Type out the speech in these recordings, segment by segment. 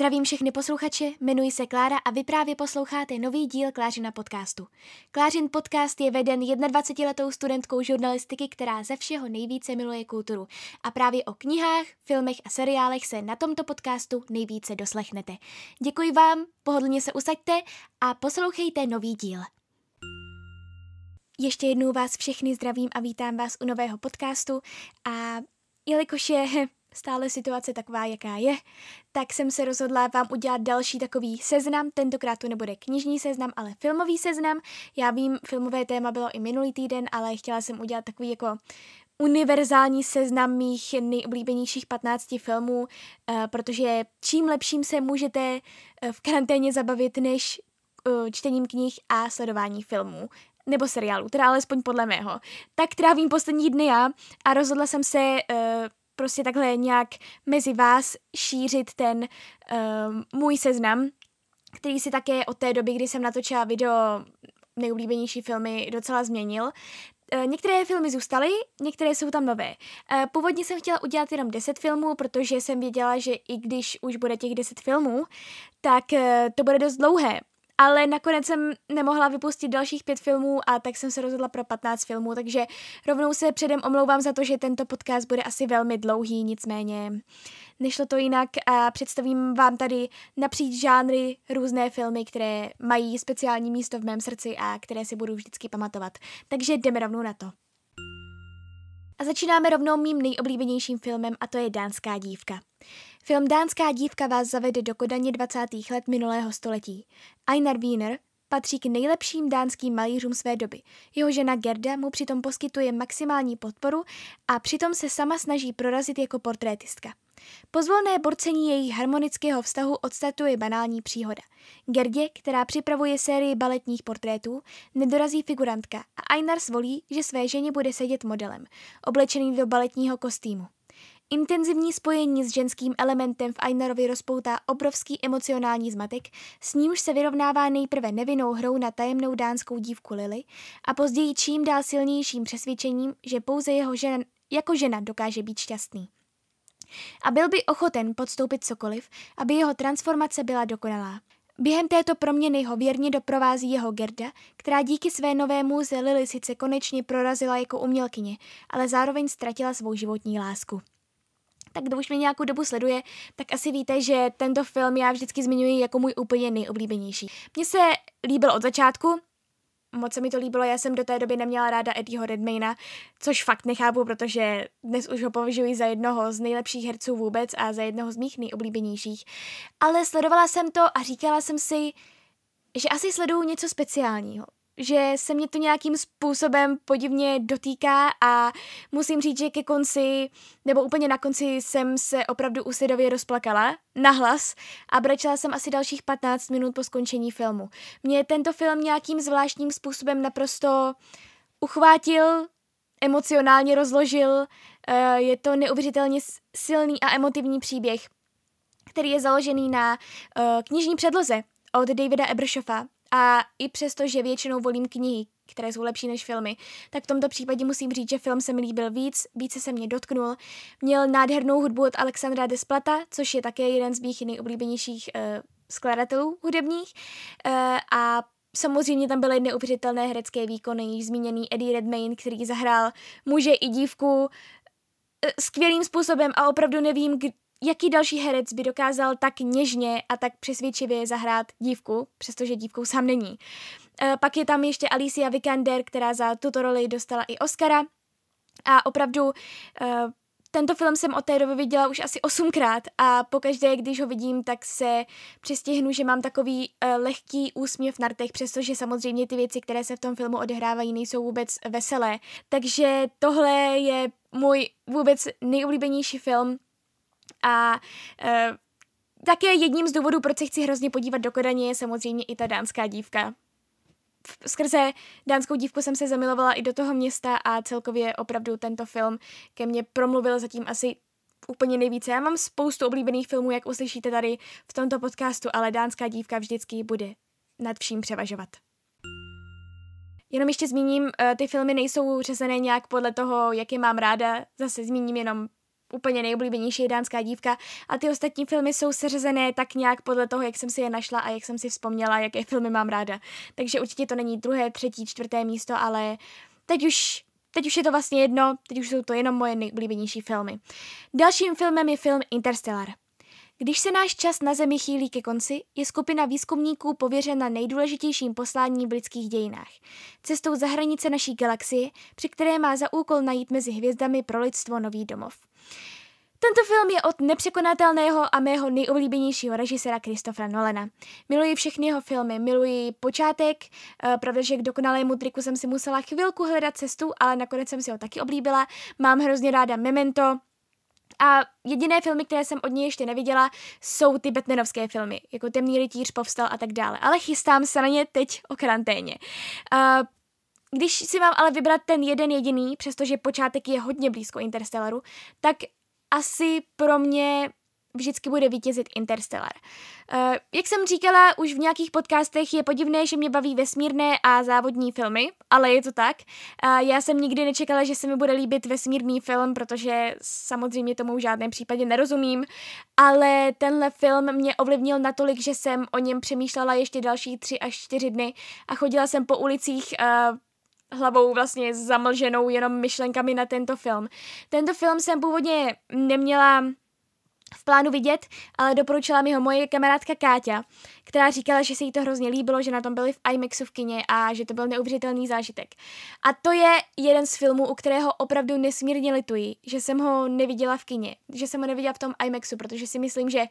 Zdravím všechny posluchače, jmenuji se Klára a vy právě posloucháte nový díl Klářina podcastu. Klářin podcast je veden 21-letou studentkou žurnalistiky, která ze všeho nejvíce miluje kulturu. A právě o knihách, filmech a seriálech se na tomto podcastu nejvíce doslechnete. Děkuji vám, pohodlně se usaďte a poslouchejte nový díl. Ještě jednou vás všechny zdravím a vítám vás u nového podcastu a jelikož je stále situace taková, jaká je, tak jsem se rozhodla vám udělat další takový seznam. Tentokrát to nebude knižní seznam, ale filmový seznam. Já vím, filmové téma bylo i minulý týden, ale chtěla jsem udělat takový jako univerzální seznam mých nejoblíbenějších 15 filmů, uh, protože čím lepším se můžete uh, v karanténě zabavit, než uh, čtením knih a sledování filmů nebo seriálu, teda alespoň podle mého. Tak trávím poslední dny já a rozhodla jsem se prostě takhle nějak mezi vás šířit ten uh, můj seznam, který si také od té doby, kdy jsem natočila video nejoblíbenější filmy, docela změnil. Uh, některé filmy zůstaly, některé jsou tam nové. Uh, původně jsem chtěla udělat jenom 10 filmů, protože jsem věděla, že i když už bude těch 10 filmů, tak uh, to bude dost dlouhé ale nakonec jsem nemohla vypustit dalších pět filmů a tak jsem se rozhodla pro 15 filmů, takže rovnou se předem omlouvám za to, že tento podcast bude asi velmi dlouhý, nicméně nešlo to jinak a představím vám tady napříč žánry různé filmy, které mají speciální místo v mém srdci a které si budu vždycky pamatovat. Takže jdeme rovnou na to. A začínáme rovnou mým nejoblíbenějším filmem a to je Dánská dívka. Film Dánská dívka vás zavede do Kodaně 20. let minulého století. Einar Wiener patří k nejlepším dánským malířům své doby. Jeho žena Gerda mu přitom poskytuje maximální podporu a přitom se sama snaží prorazit jako portrétistka. Pozvolné borcení jejich harmonického vztahu odstartuje banální příhoda. Gerdě, která připravuje sérii baletních portrétů, nedorazí figurantka a Einar zvolí, že své ženě bude sedět modelem, oblečený do baletního kostýmu. Intenzivní spojení s ženským elementem v Einarovi rozpoutá obrovský emocionální zmatek, s nímž se vyrovnává nejprve nevinnou hrou na tajemnou dánskou dívku Lily a později čím dál silnějším přesvědčením, že pouze jeho žena, jako žena dokáže být šťastný. A byl by ochoten podstoupit cokoliv, aby jeho transformace byla dokonalá. Během této proměny ho věrně doprovází jeho Gerda, která díky své nové můze Lily sice konečně prorazila jako umělkyně, ale zároveň ztratila svou životní lásku tak kdo už mě nějakou dobu sleduje, tak asi víte, že tento film já vždycky zmiňuji jako můj úplně nejoblíbenější. Mně se líbil od začátku, moc se mi to líbilo, já jsem do té doby neměla ráda Eddieho Redmayna, což fakt nechápu, protože dnes už ho považuji za jednoho z nejlepších herců vůbec a za jednoho z mých nejoblíbenějších. Ale sledovala jsem to a říkala jsem si, že asi sleduju něco speciálního že se mě to nějakým způsobem podivně dotýká a musím říct, že ke konci, nebo úplně na konci jsem se opravdu usidově rozplakala, nahlas a brečela jsem asi dalších 15 minut po skončení filmu. Mě tento film nějakým zvláštním způsobem naprosto uchvátil, emocionálně rozložil, eh, je to neuvěřitelně silný a emotivní příběh, který je založený na eh, knižní předloze od Davida Ebershoffa, a i přesto, že většinou volím knihy, které jsou lepší než filmy, tak v tomto případě musím říct, že film se mi líbil víc, více se mě dotknul. Měl nádhernou hudbu od Alexandra Desplata, což je také jeden z mých nejoblíbenějších uh, skladatelů hudebních. Uh, a Samozřejmě tam byly neuvěřitelné herecké výkony, již zmíněný Eddie Redmayne, který zahrál muže i dívku eh, skvělým způsobem a opravdu nevím, jaký další herec by dokázal tak něžně a tak přesvědčivě zahrát dívku, přestože dívkou sám není. E, pak je tam ještě Alicia Vikander, která za tuto roli dostala i Oscara. A opravdu e, tento film jsem od té doby viděla už asi osmkrát a pokaždé, když ho vidím, tak se přistihnu, že mám takový uh, lehký úsměv na rtech, přestože samozřejmě ty věci, které se v tom filmu odehrávají, nejsou vůbec veselé. Takže tohle je můj vůbec nejoblíbenější film a e, také jedním z důvodů, proč se chci hrozně podívat do Kodaně, je samozřejmě i ta dánská dívka. Skrze dánskou dívku jsem se zamilovala i do toho města a celkově opravdu tento film ke mně promluvil zatím asi úplně nejvíce. Já mám spoustu oblíbených filmů, jak uslyšíte tady v tomto podcastu, ale dánská dívka vždycky bude nad vším převažovat. Jenom ještě zmíním, e, ty filmy nejsou řezené nějak podle toho, jak je mám ráda. Zase zmíním jenom úplně nejoblíbenější dánská dívka a ty ostatní filmy jsou seřazené tak nějak podle toho, jak jsem si je našla a jak jsem si vzpomněla, jaké filmy mám ráda. Takže určitě to není druhé, třetí, čtvrté místo, ale teď už Teď už je to vlastně jedno, teď už jsou to jenom moje nejoblíbenější filmy. Dalším filmem je film Interstellar. Když se náš čas na Zemi chýlí ke konci, je skupina výzkumníků pověřena nejdůležitějším posláním v lidských dějinách. Cestou za hranice naší galaxie, při které má za úkol najít mezi hvězdami pro lidstvo nový domov. Tento film je od nepřekonatelného a mého nejoblíbenějšího režiséra Christophera Nolana. Miluji všechny jeho filmy, miluji počátek, uh, pravda, že k dokonalému triku jsem si musela chvilku hledat cestu, ale nakonec jsem si ho taky oblíbila. Mám hrozně ráda Memento, a jediné filmy, které jsem od něj ještě neviděla, jsou ty Batmanovské filmy, jako Temný rytíř, Povstal a tak dále. Ale chystám se na ně teď o karanténě. Uh, když si mám ale vybrat ten jeden jediný, přestože počátek je hodně blízko Interstellaru, tak asi pro mě vždycky bude vítězit Interstellar. Uh, jak jsem říkala už v nějakých podcastech, je podivné, že mě baví vesmírné a závodní filmy, ale je to tak. Uh, já jsem nikdy nečekala, že se mi bude líbit vesmírný film, protože samozřejmě tomu v žádném případě nerozumím, ale tenhle film mě ovlivnil natolik, že jsem o něm přemýšlela ještě další tři až čtyři dny a chodila jsem po ulicích uh, hlavou vlastně zamlženou jenom myšlenkami na tento film. Tento film jsem původně neměla v plánu vidět, ale doporučila mi ho moje kamarádka Káťa, která říkala, že se jí to hrozně líbilo, že na tom byli v IMAXu v kině a že to byl neuvěřitelný zážitek. A to je jeden z filmů, u kterého opravdu nesmírně lituji, že jsem ho neviděla v kině, že jsem ho neviděla v tom IMAXu, protože si myslím, že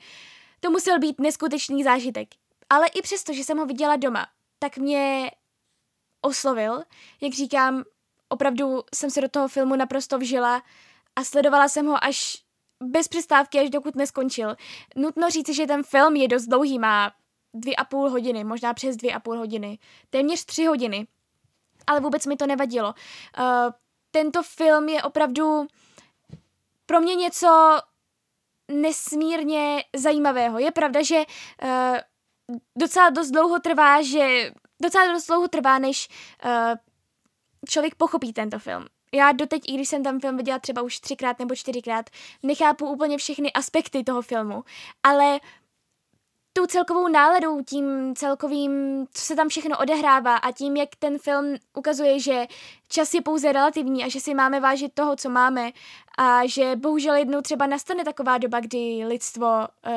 to musel být neskutečný zážitek. Ale i přesto, že jsem ho viděla doma, tak mě oslovil, jak říkám, opravdu jsem se do toho filmu naprosto vžila a sledovala jsem ho až bez přestávky, až dokud neskončil. Nutno říct, že ten film je dost dlouhý, má dvě a půl hodiny, možná přes dvě a půl hodiny, téměř tři hodiny, ale vůbec mi to nevadilo. Uh, tento film je opravdu pro mě něco nesmírně zajímavého. Je pravda, že uh, docela dost dlouho trvá, že docela dost dlouho trvá, než uh, člověk pochopí tento film já doteď, i když jsem tam film viděla třeba už třikrát nebo čtyřikrát, nechápu úplně všechny aspekty toho filmu, ale tou celkovou náladou, tím celkovým, co se tam všechno odehrává a tím, jak ten film ukazuje, že čas je pouze relativní a že si máme vážit toho, co máme a že bohužel jednou třeba nastane taková doba, kdy lidstvo uh,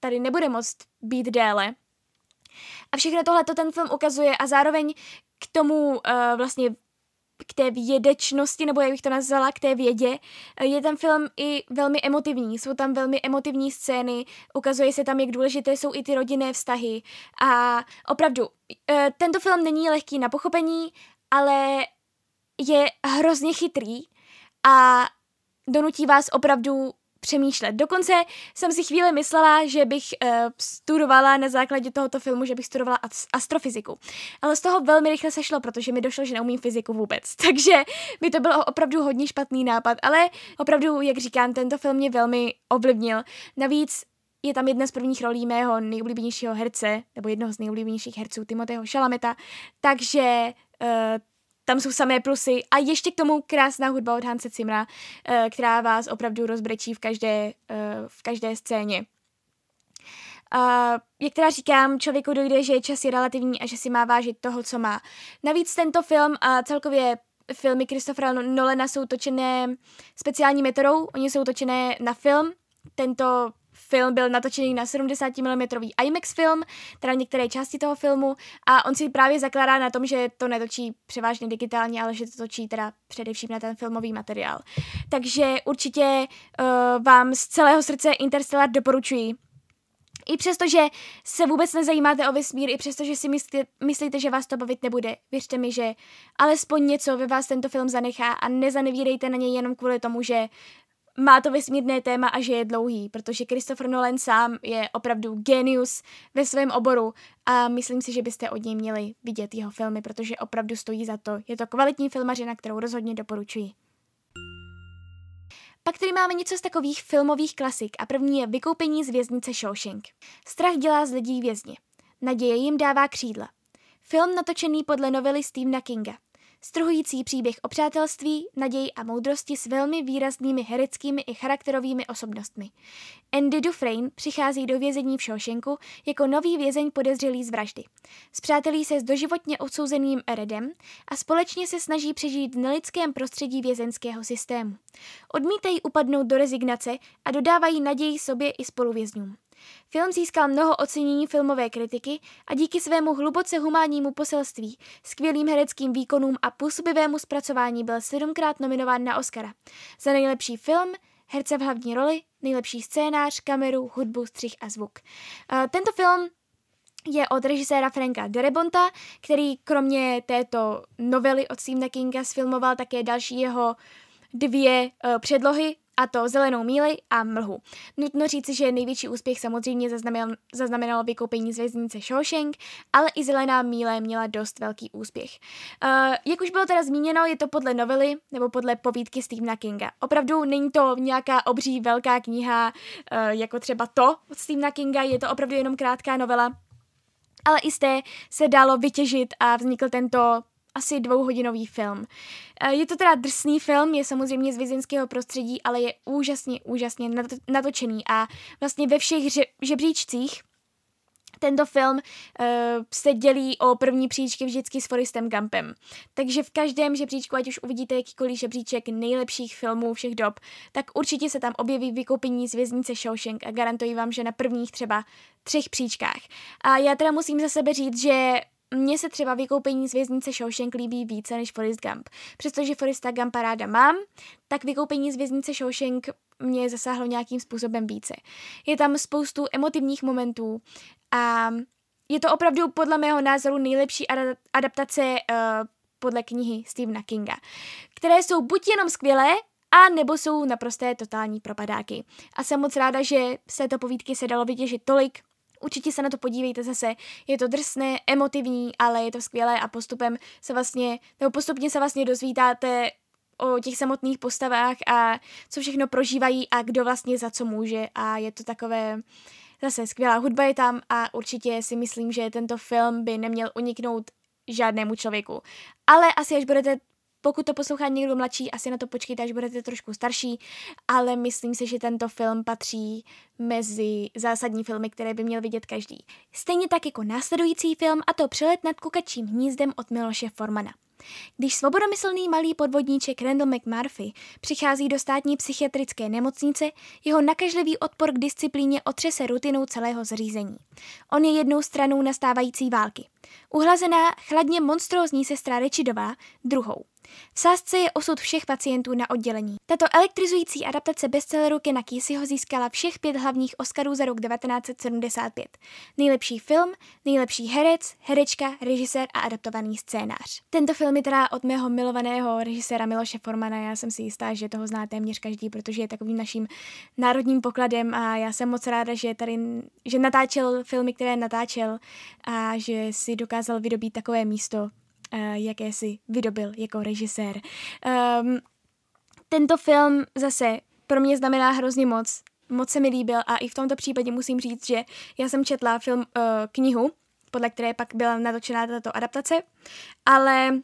tady nebude moct být déle. A všechno tohle to ten film ukazuje a zároveň k tomu uh, vlastně k té vědečnosti, nebo jak bych to nazvala, k té vědě, je ten film i velmi emotivní. Jsou tam velmi emotivní scény, ukazuje se tam, jak důležité jsou i ty rodinné vztahy. A opravdu, eh, tento film není lehký na pochopení, ale je hrozně chytrý a donutí vás opravdu přemýšlet. Dokonce jsem si chvíli myslela, že bych uh, studovala na základě tohoto filmu, že bych studovala astrofyziku. Ale z toho velmi rychle sešlo, protože mi došlo, že neumím fyziku vůbec. Takže by to bylo opravdu hodně špatný nápad, ale opravdu, jak říkám, tento film mě velmi ovlivnil. Navíc je tam jedna z prvních rolí mého nejoblíbenějšího herce, nebo jednoho z nejoblíbenějších herců, Timothyho Šalameta, takže uh, tam jsou samé plusy a ještě k tomu krásná hudba od Hanse Cimra, eh, která vás opravdu rozbrečí v každé, eh, v každé scéně. Uh, jak teda říkám, člověku dojde, že čas je relativní a že si má vážit toho, co má. Navíc tento film a celkově filmy Christophera Nolana jsou točené speciální metodou, oni jsou točené na film. Tento film byl natočený na 70 mm IMAX film, teda některé části toho filmu a on si právě zakládá na tom, že to netočí převážně digitálně, ale že to točí teda především na ten filmový materiál. Takže určitě uh, vám z celého srdce Interstellar doporučuji. I přesto, že se vůbec nezajímáte o vesmír, i přesto, že si myslíte, myslíte, že vás to bavit nebude, věřte mi, že alespoň něco ve vás tento film zanechá a nezanevírejte na něj jenom kvůli tomu, že má to vesmírné téma a že je dlouhý, protože Christopher Nolan sám je opravdu genius ve svém oboru a myslím si, že byste od něj měli vidět jeho filmy, protože opravdu stojí za to. Je to kvalitní filmařina, kterou rozhodně doporučuji. Pak tady máme něco z takových filmových klasik a první je Vykoupení z věznice Shawshank. Strach dělá z lidí vězně. Naděje jim dává křídla. Film natočený podle novely Stephena Kinga. Strhující příběh o přátelství, naději a moudrosti s velmi výraznými hereckými i charakterovými osobnostmi. Andy Dufresne přichází do vězení v Shawshanku jako nový vězeň podezřelý z vraždy. Spřátelí se s doživotně odsouzeným Eredem a společně se snaží přežít v nelidském prostředí vězenského systému. Odmítají upadnout do rezignace a dodávají naději sobě i spoluvězňům. Film získal mnoho ocenění filmové kritiky a díky svému hluboce humánnímu poselství, skvělým hereckým výkonům a působivému zpracování byl sedmkrát nominován na Oscara. Za nejlepší film, herce v hlavní roli, nejlepší scénář, kameru, hudbu, střih a zvuk. Uh, tento film je od režiséra Franka Derebonta, který kromě této novely od Stephena Kinga sfilmoval také další jeho dvě uh, předlohy, a to Zelenou míli a Mlhu. Nutno říci, že největší úspěch samozřejmě zaznamenal, zaznamenalo vykoupení z věznice Shawshank, ale i Zelená míle měla dost velký úspěch. Uh, jak už bylo teda zmíněno, je to podle novely nebo podle povídky Stephena Kinga. Opravdu není to nějaká obří velká kniha, uh, jako třeba to od Stephena Kinga, je to opravdu jenom krátká novela, ale i z té se dalo vytěžit a vznikl tento asi dvouhodinový film. E, je to teda drsný film, je samozřejmě z vězeňského prostředí, ale je úžasně, úžasně natočený a vlastně ve všech žebříčcích tento film uh, se dělí o první příčky vždycky s Forrestem Gumpem. Takže v každém žebříčku, ať už uvidíte jakýkoliv žebříček nejlepších filmů všech dob, tak určitě se tam objeví vykoupení z věznice Shawshank a garantuji vám, že na prvních třeba třech příčkách. A já teda musím za sebe říct, že mně se třeba vykoupení z věznice Shawshank líbí více než Forrest Gump. Přestože Forresta Gumpa ráda mám, tak vykoupení z věznice Shawshank mě zasáhlo nějakým způsobem více. Je tam spoustu emotivních momentů a je to opravdu podle mého názoru nejlepší adaptace uh, podle knihy Stephena Kinga, které jsou buď jenom skvělé, a nebo jsou naprosté totální propadáky. A jsem moc ráda, že se to povídky se dalo vytěžit tolik, Určitě se na to podívejte zase, je to drsné, emotivní, ale je to skvělé a postupem se vlastně, nebo postupně se vlastně dozvídáte o těch samotných postavách a co všechno prožívají a kdo vlastně za co může a je to takové, zase skvělá hudba je tam a určitě si myslím, že tento film by neměl uniknout žádnému člověku. Ale asi až budete pokud to poslouchá někdo mladší, asi na to počkejte, až budete trošku starší, ale myslím si, že tento film patří mezi zásadní filmy, které by měl vidět každý. Stejně tak jako následující film, a to Přelet nad kukačím hnízdem od Miloše Formana. Když svobodomyslný malý podvodníček Randall McMurphy přichází do státní psychiatrické nemocnice, jeho nakažlivý odpor k disciplíně otřese rutinou celého zařízení. On je jednou stranou nastávající války. Uhlazená, chladně monstrózní sestra Rečidová druhou. V sázce je osud všech pacientů na oddělení. Tato elektrizující adaptace bestselleru Kena Keseyho získala všech pět hlavních Oscarů za rok 1975. Nejlepší film, nejlepší herec, herečka, režisér a adaptovaný scénář. Tento film je teda od mého milovaného režiséra Miloše Formana. Já jsem si jistá, že toho zná téměř každý, protože je takovým naším národním pokladem a já jsem moc ráda, že tady že natáčel filmy, které natáčel a že si dokázal vydobít takové místo jaké si vydobil jako režisér. Um, tento film zase pro mě znamená hrozně moc. Moc se mi líbil a i v tomto případě musím říct, že já jsem četla film, uh, knihu, podle které pak byla natočená tato adaptace, ale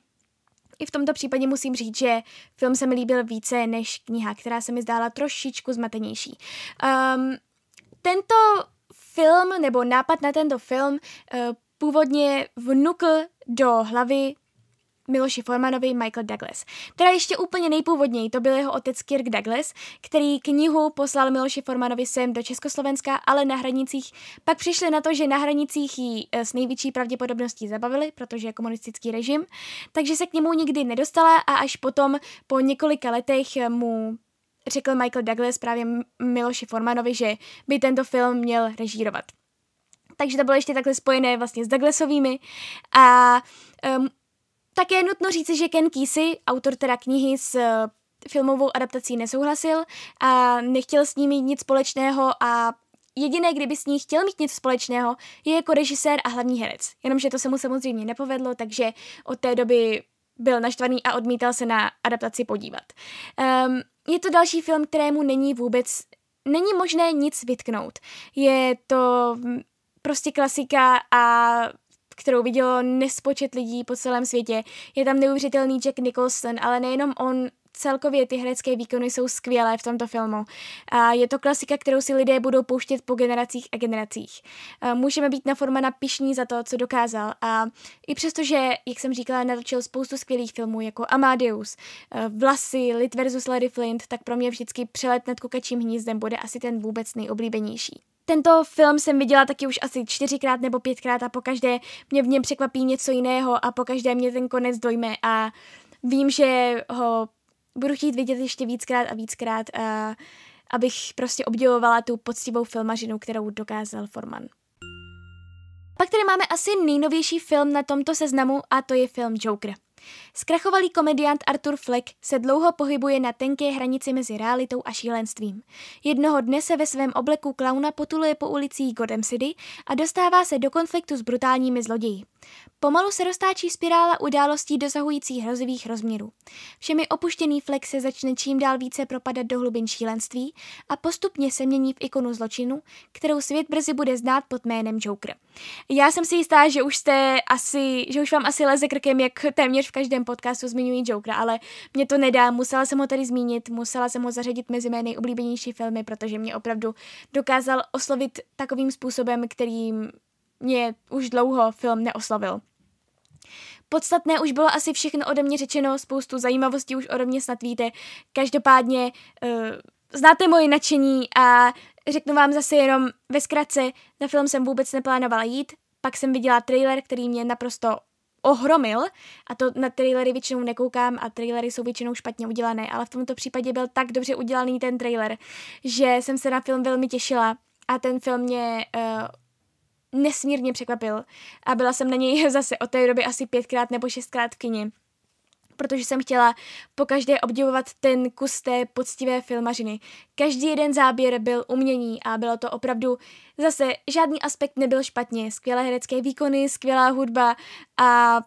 i v tomto případě musím říct, že film se mi líbil více než kniha, která se mi zdála trošičku zmatenější. Um, tento film nebo nápad na tento film uh, původně vnukl do hlavy Miloši Formanovi Michael Douglas. Teda ještě úplně nejpůvodněji, to byl jeho otec Kirk Douglas, který knihu poslal Miloši Formanovi sem do Československa, ale na hranicích pak přišli na to, že na hranicích ji eh, s největší pravděpodobností zabavili, protože je komunistický režim, takže se k němu nikdy nedostala a až potom po několika letech mu řekl Michael Douglas právě Miloši Formanovi, že by tento film měl režírovat takže to bylo ještě takhle spojené vlastně s Douglasovými a um, také je nutno říci, že Ken Kesey, autor teda knihy s uh, filmovou adaptací nesouhlasil a nechtěl s mít nic společného a jediné, kdyby s ní chtěl mít něco společného, je jako režisér a hlavní herec. Jenomže to se mu samozřejmě nepovedlo, takže od té doby byl naštvaný a odmítal se na adaptaci podívat. Um, je to další film, kterému není vůbec, není možné nic vytknout. Je to prostě klasika a kterou vidělo nespočet lidí po celém světě. Je tam neuvěřitelný Jack Nicholson, ale nejenom on, celkově ty herecké výkony jsou skvělé v tomto filmu. A je to klasika, kterou si lidé budou pouštět po generacích a generacích. A můžeme být na Formana pišní za to, co dokázal. A i přesto, že, jak jsem říkala, natočil spoustu skvělých filmů, jako Amadeus, Vlasy, Lit versus Larry Flint, tak pro mě vždycky přelet nad kukačím hnízdem bude asi ten vůbec nejoblíbenější. Tento film jsem viděla taky už asi čtyřikrát nebo pětkrát a pokaždé mě v něm překvapí něco jiného a pokaždé mě ten konec dojme a vím, že ho budu chtít vidět ještě víckrát a víckrát, a abych prostě obdivovala tu poctivou filmažinu, kterou dokázal Forman. Pak tady máme asi nejnovější film na tomto seznamu a to je film Joker. Zkrachovalý komediant Arthur Fleck se dlouho pohybuje na tenké hranici mezi realitou a šílenstvím. Jednoho dne se ve svém obleku klauna potuluje po ulicích Gotham City a dostává se do konfliktu s brutálními zloději. Pomalu se roztáčí spirála událostí dosahujících hrozivých rozměrů. Všemi opuštěný Fleck se začne čím dál více propadat do hlubin šílenství a postupně se mění v ikonu zločinu, kterou svět brzy bude znát pod jménem Joker. Já jsem si jistá, že už jste asi, že už vám asi leze krkem, jak téměř v každém podcastu zmiňují Jokera, ale mě to nedá, musela jsem ho tady zmínit, musela jsem ho zařadit mezi mé nejoblíbenější filmy, protože mě opravdu dokázal oslovit takovým způsobem, kterým mě už dlouho film neoslavil. Podstatné už bylo asi všechno ode mě řečeno, spoustu zajímavostí už ode mě snad víte. Každopádně uh, znáte moje nadšení a řeknu vám zase jenom ve zkratce, na film jsem vůbec neplánovala jít, pak jsem viděla trailer, který mě naprosto ohromil a to na trailery většinou nekoukám a trailery jsou většinou špatně udělané, ale v tomto případě byl tak dobře udělaný ten trailer, že jsem se na film velmi těšila a ten film mě uh, nesmírně překvapil a byla jsem na něj zase od té doby asi pětkrát nebo šestkrát v kyni protože jsem chtěla po každé obdivovat ten kus té poctivé filmařiny. Každý jeden záběr byl umění a bylo to opravdu zase žádný aspekt nebyl špatně. Skvělé herecké výkony, skvělá hudba a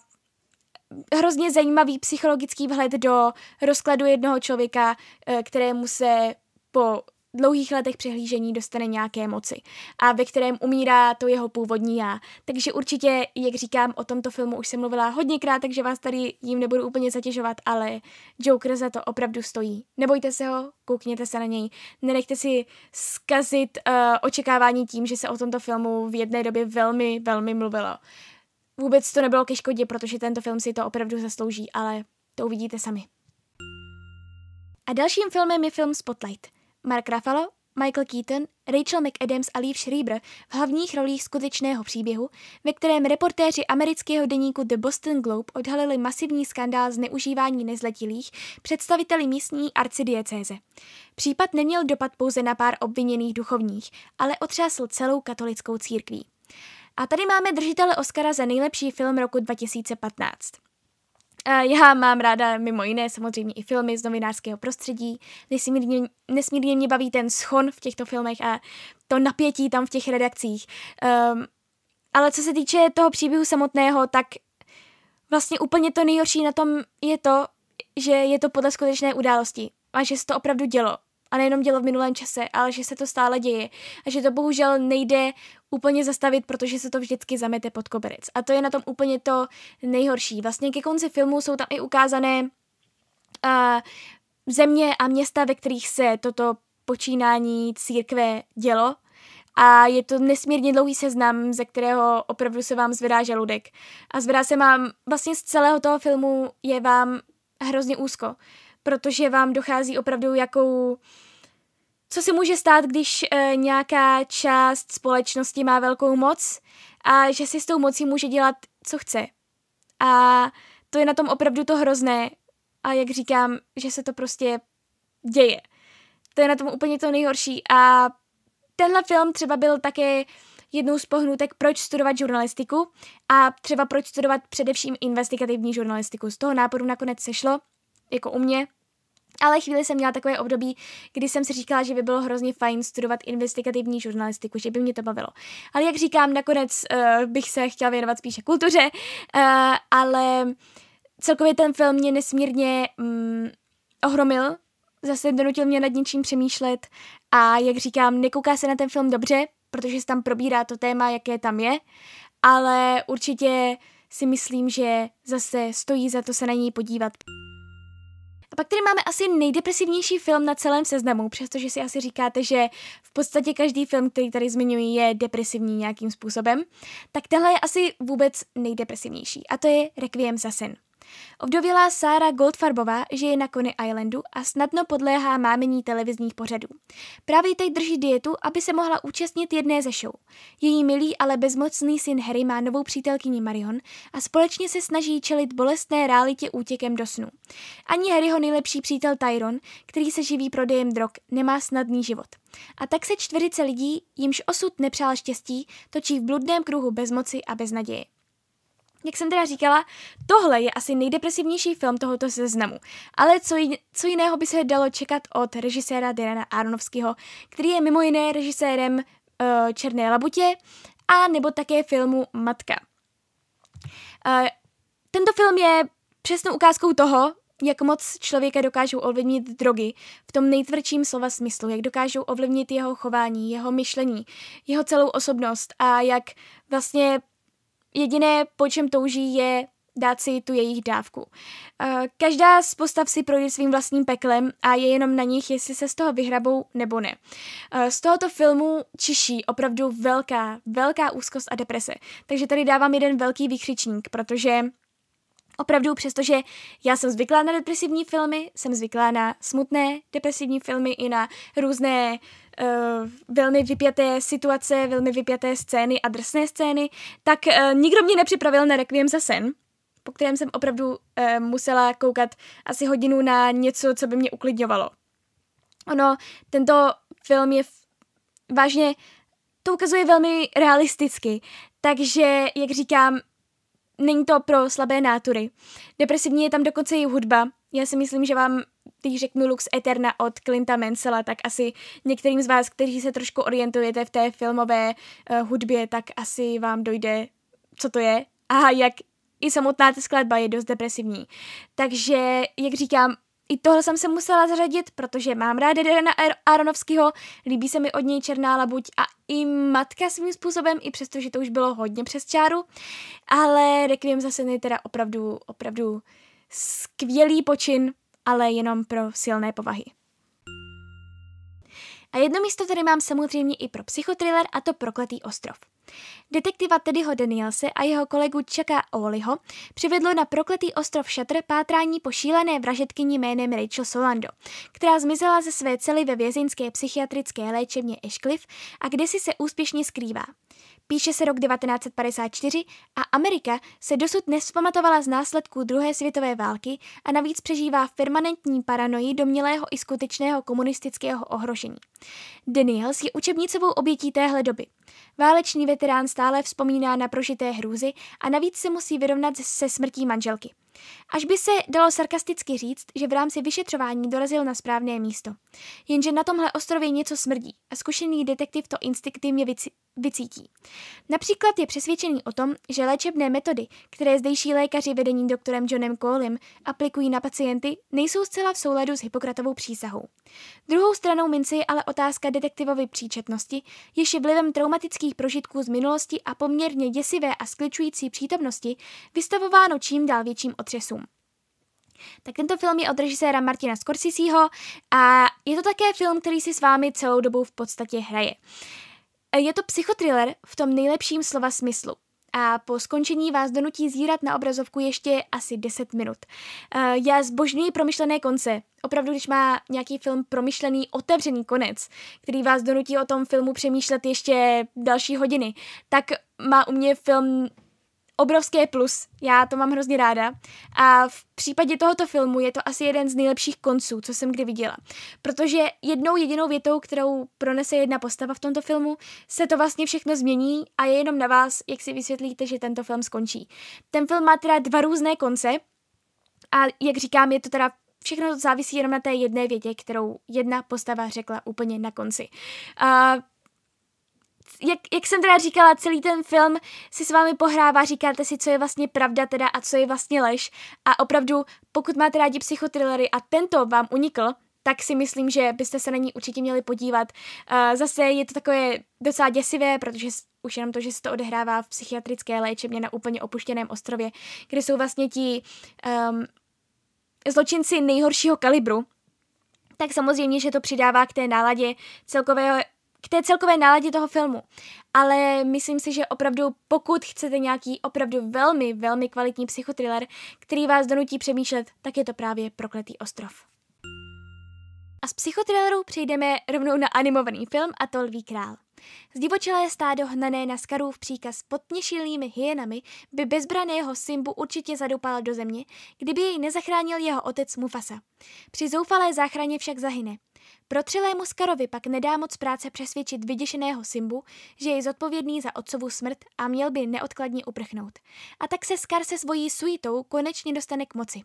hrozně zajímavý psychologický vhled do rozkladu jednoho člověka, eh, kterému se po dlouhých letech přehlížení dostane nějaké moci a ve kterém umírá to jeho původní já. Takže určitě, jak říkám, o tomto filmu už jsem mluvila hodněkrát, takže vás tady jim nebudu úplně zatěžovat, ale Joker za to opravdu stojí. Nebojte se ho, koukněte se na něj, nenechte si zkazit uh, očekávání tím, že se o tomto filmu v jedné době velmi, velmi mluvilo. Vůbec to nebylo ke škodě, protože tento film si to opravdu zaslouží, ale to uvidíte sami. A dalším filmem je film Spotlight – Mark Ruffalo, Michael Keaton, Rachel McAdams a Liev Schreiber v hlavních rolích skutečného příběhu, ve kterém reportéři amerického deníku The Boston Globe odhalili masivní skandál zneužívání nezletilých představiteli místní arcidiecéze. Případ neměl dopad pouze na pár obviněných duchovních, ale otřásl celou katolickou církví. A tady máme držitele Oscara za nejlepší film roku 2015. Já mám ráda mimo jiné samozřejmě i filmy z novinářského prostředí. Nesmírně, nesmírně mě baví ten schon v těchto filmech a to napětí tam v těch redakcích. Um, ale co se týče toho příběhu samotného, tak vlastně úplně to nejhorší na tom je to, že je to podle skutečné události a že se to opravdu dělo a nejenom dělo v minulém čase, ale že se to stále děje a že to bohužel nejde úplně zastavit, protože se to vždycky zamete pod koberec. A to je na tom úplně to nejhorší. Vlastně ke konci filmu jsou tam i ukázané uh, země a města, ve kterých se toto počínání církve dělo. A je to nesmírně dlouhý seznam, ze kterého opravdu se vám zvedá žaludek. A zvedá se vám, vlastně z celého toho filmu je vám hrozně úzko protože vám dochází opravdu jakou co se může stát, když e, nějaká část společnosti má velkou moc a že si s tou mocí může dělat, co chce. A to je na tom opravdu to hrozné. A jak říkám, že se to prostě děje. To je na tom úplně to nejhorší. A tenhle film třeba byl také jednou z pohnutek, proč studovat žurnalistiku a třeba proč studovat především investigativní žurnalistiku. Z toho náporu nakonec sešlo, jako u mě, ale chvíli jsem měla takové období, kdy jsem si říkala, že by bylo hrozně fajn studovat investigativní žurnalistiku, že by mě to bavilo. Ale jak říkám, nakonec uh, bych se chtěla věnovat spíše kultuře, uh, ale celkově ten film mě nesmírně um, ohromil, zase donutil mě nad něčím přemýšlet a jak říkám, nekouká se na ten film dobře, protože se tam probírá to téma, jaké tam je ale určitě si myslím, že zase stojí za to se na něj podívat. A pak tady máme asi nejdepresivnější film na celém seznamu, přestože si asi říkáte, že v podstatě každý film, který tady zmiňuji, je depresivní nějakým způsobem, tak tenhle je asi vůbec nejdepresivnější a to je Requiem za sen. Ovdovělá Sára Goldfarbová žije na Coney Islandu a snadno podléhá mámení televizních pořadů. Právě teď drží dietu, aby se mohla účastnit jedné ze show. Její milý, ale bezmocný syn Harry má novou přítelkyni Marion a společně se snaží čelit bolestné realitě útěkem do snu. Ani Harryho nejlepší přítel Tyron, který se živí prodejem drog, nemá snadný život. A tak se čtverice lidí, jimž osud nepřál štěstí, točí v bludném kruhu bezmoci a beznaděje. Jak jsem teda říkala, tohle je asi nejdepresivnější film tohoto seznamu. Ale co, j- co jiného by se dalo čekat od režiséra Darana Aronovského, který je mimo jiné režisérem uh, Černé labutě a nebo také filmu Matka. Uh, tento film je přesnou ukázkou toho, jak moc člověka dokážou ovlivnit drogy v tom nejtvrdším slova smyslu, jak dokážou ovlivnit jeho chování, jeho myšlení, jeho celou osobnost a jak vlastně jediné, po čem touží, je dát si tu jejich dávku. Každá z postav si projde svým vlastním peklem a je jenom na nich, jestli se z toho vyhrabou nebo ne. Z tohoto filmu čiší opravdu velká, velká úzkost a deprese. Takže tady dávám jeden velký výkřičník, protože Opravdu, přestože já jsem zvyklá na depresivní filmy, jsem zvyklá na smutné depresivní filmy i na různé uh, velmi vypjaté situace, velmi vypjaté scény a drsné scény, tak uh, nikdo mě nepřipravil na Requiem za sen, po kterém jsem opravdu uh, musela koukat asi hodinu na něco, co by mě uklidňovalo. Ono, tento film je vážně, to ukazuje velmi realisticky, takže, jak říkám, není to pro slabé nátury. Depresivní je tam dokonce i hudba. Já si myslím, že vám, když řeknu Lux Eterna od Clinta Mansella, tak asi některým z vás, kteří se trošku orientujete v té filmové uh, hudbě, tak asi vám dojde, co to je a jak i samotná ta skladba je dost depresivní. Takže, jak říkám, i tohle jsem se musela zařadit, protože mám ráda Derena Aronovského, líbí se mi od něj Černá labuť a i matka svým způsobem, i přesto, že to už bylo hodně přes čáru, ale Requiem zase je teda opravdu, opravdu skvělý počin, ale jenom pro silné povahy. A jedno místo tady mám samozřejmě i pro psychotriller a to Prokletý ostrov. Detektiva Teddyho Danielse a jeho kolegu Chucka Oliho přivedlo na prokletý ostrov Shutter pátrání po šílené vražetkyni jménem Rachel Solando, která zmizela ze své cely ve vězeňské psychiatrické léčebně Ashcliffe a kde si se úspěšně skrývá. Píše se rok 1954 a Amerika se dosud nespamatovala z následků druhé světové války a navíc přežívá permanentní paranoji domnělého i skutečného komunistického ohrožení. Daniels je učebnicovou obětí téhle doby. Válečný veterán stále vzpomíná na prožité hrůzy a navíc se musí vyrovnat se smrtí manželky. Až by se dalo sarkasticky říct, že v rámci vyšetřování dorazil na správné místo. Jenže na tomhle ostrově něco smrdí a zkušený detektiv to instinktivně vycítí. Například je přesvědčený o tom, že léčebné metody, které zdejší lékaři vedení doktorem Johnem Colem aplikují na pacienty, nejsou zcela v souladu s Hippokratovou přísahou. Druhou stranou mince je ale otázka detektivovy příčetnosti, jež je vlivem traumatických prožitků z minulosti a poměrně děsivé a skličující přítomnosti vystavováno čím dál větším otřesům. Tak tento film je od režiséra Martina Scorseseho a je to také film, který si s vámi celou dobu v podstatě hraje. Je to psychotriller v tom nejlepším slova smyslu a po skončení vás donutí zírat na obrazovku ještě asi 10 minut. Já zbožňuji promyšlené konce. Opravdu, když má nějaký film promyšlený, otevřený konec, který vás donutí o tom filmu přemýšlet ještě další hodiny, tak má u mě film obrovské plus, já to mám hrozně ráda a v případě tohoto filmu je to asi jeden z nejlepších konců, co jsem kdy viděla, protože jednou jedinou větou, kterou pronese jedna postava v tomto filmu, se to vlastně všechno změní a je jenom na vás, jak si vysvětlíte, že tento film skončí. Ten film má teda dva různé konce a jak říkám, je to teda všechno závisí jenom na té jedné větě, kterou jedna postava řekla úplně na konci. Uh, jak, jak jsem teda říkala, celý ten film si s vámi pohrává, říkáte si, co je vlastně pravda teda a co je vlastně lež. A opravdu, pokud máte rádi psychotrillery a tento vám unikl, tak si myslím, že byste se na ní určitě měli podívat. Uh, zase je to takové docela děsivé, protože už jenom to, že se to odehrává v psychiatrické léčebně na úplně opuštěném ostrově, kde jsou vlastně ti um, zločinci nejhoršího kalibru, tak samozřejmě, že to přidává k té náladě celkového k té celkové náladě toho filmu. Ale myslím si, že opravdu, pokud chcete nějaký opravdu velmi, velmi kvalitní psychotriller, který vás donutí přemýšlet, tak je to právě Prokletý ostrov. A z psychotrilleru přejdeme rovnou na animovaný film a to Lví král. Zdivočelé stádo hnané na Skarův příkaz pod měšilými hyenami by bezbraného Simbu určitě zadoupal do země, kdyby jej nezachránil jeho otec Mufasa. Při zoufalé záchraně však zahyne. Protřilému Skarovi pak nedá moc práce přesvědčit vyděšeného Simbu, že je zodpovědný za otcovu smrt a měl by neodkladně uprchnout. A tak se Skar se svojí suitou konečně dostane k moci.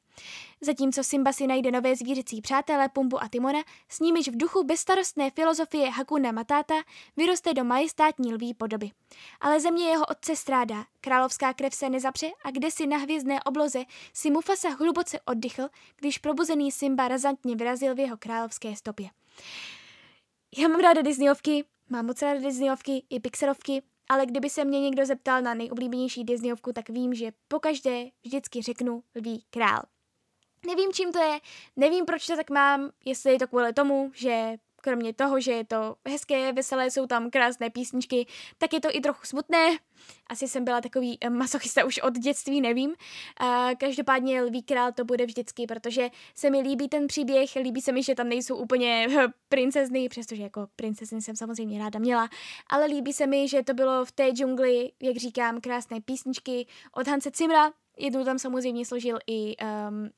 Zatímco Simba si najde nové zvířecí přátelé Pumbu a Timona, s nimiž v duchu bezstarostné filozofie Hakuna Matata vyroste do majestátní lví podoby. Ale země jeho otce strádá, královská krev se nezapře a kde si na hvězdné obloze si Mufasa hluboce oddychl, když probuzený Simba razantně vyrazil v jeho královské stopě. Já mám ráda Disneyovky, mám moc ráda Disneyovky i Pixarovky, ale kdyby se mě někdo zeptal na nejoblíbenější Disneyovku, tak vím, že pokaždé vždycky řeknu Lví král. Nevím, čím to je, nevím, proč to tak mám, jestli je to kvůli tomu, že kromě toho, že je to hezké, veselé, jsou tam krásné písničky, tak je to i trochu smutné. Asi jsem byla takový eh, masochista už od dětství, nevím. každopádně Lví král to bude vždycky, protože se mi líbí ten příběh, líbí se mi, že tam nejsou úplně eh, princezny, přestože jako princezny jsem samozřejmě ráda měla, ale líbí se mi, že to bylo v té džungli, jak říkám, krásné písničky od Hanse Cimra, jednu tam samozřejmě složil i um,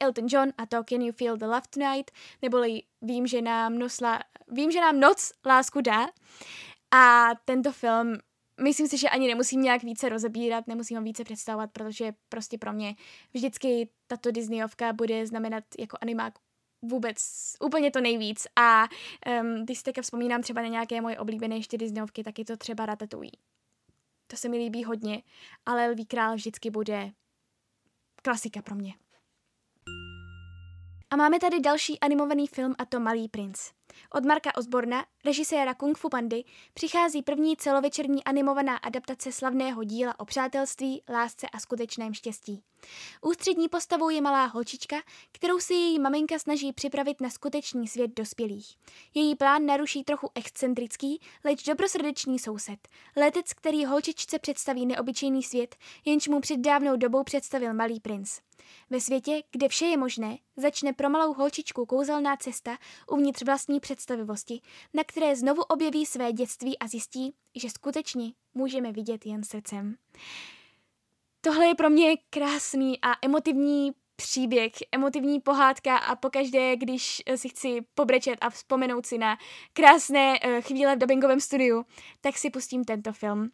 Elton John a to Can You Feel the Love Tonight, neboli Vím, že nám, nosla, vím, že nám noc lásku dá. A tento film, myslím si, že ani nemusím nějak více rozebírat, nemusím ho více představovat, protože prostě pro mě vždycky tato Disneyovka bude znamenat jako animák vůbec úplně to nejvíc. A um, když si teďka vzpomínám třeba na nějaké moje oblíbené ještě Disneyovky, tak je to třeba Ratatouille. To se mi líbí hodně, ale Lví král vždycky bude klasika pro mě. A máme tady další animovaný film a to Malý princ. Od Marka Osborna, režiséra Kung Fu Pandy, přichází první celovečerní animovaná adaptace slavného díla o přátelství, lásce a skutečném štěstí. Ústřední postavou je malá holčička, kterou si její maminka snaží připravit na skutečný svět dospělých. Její plán naruší trochu excentrický, leč dobrosrdečný soused. Letec, který holčičce představí neobyčejný svět, jenž mu před dávnou dobou představil malý princ. Ve světě, kde vše je možné, začne pro malou holčičku kouzelná cesta uvnitř vlastní představivosti, na které znovu objeví své dětství a zjistí, že skutečně můžeme vidět jen srdcem. Tohle je pro mě krásný a emotivní příběh, emotivní pohádka a pokaždé, když si chci pobrečet a vzpomenout si na krásné uh, chvíle v dubbingovém studiu, tak si pustím tento film.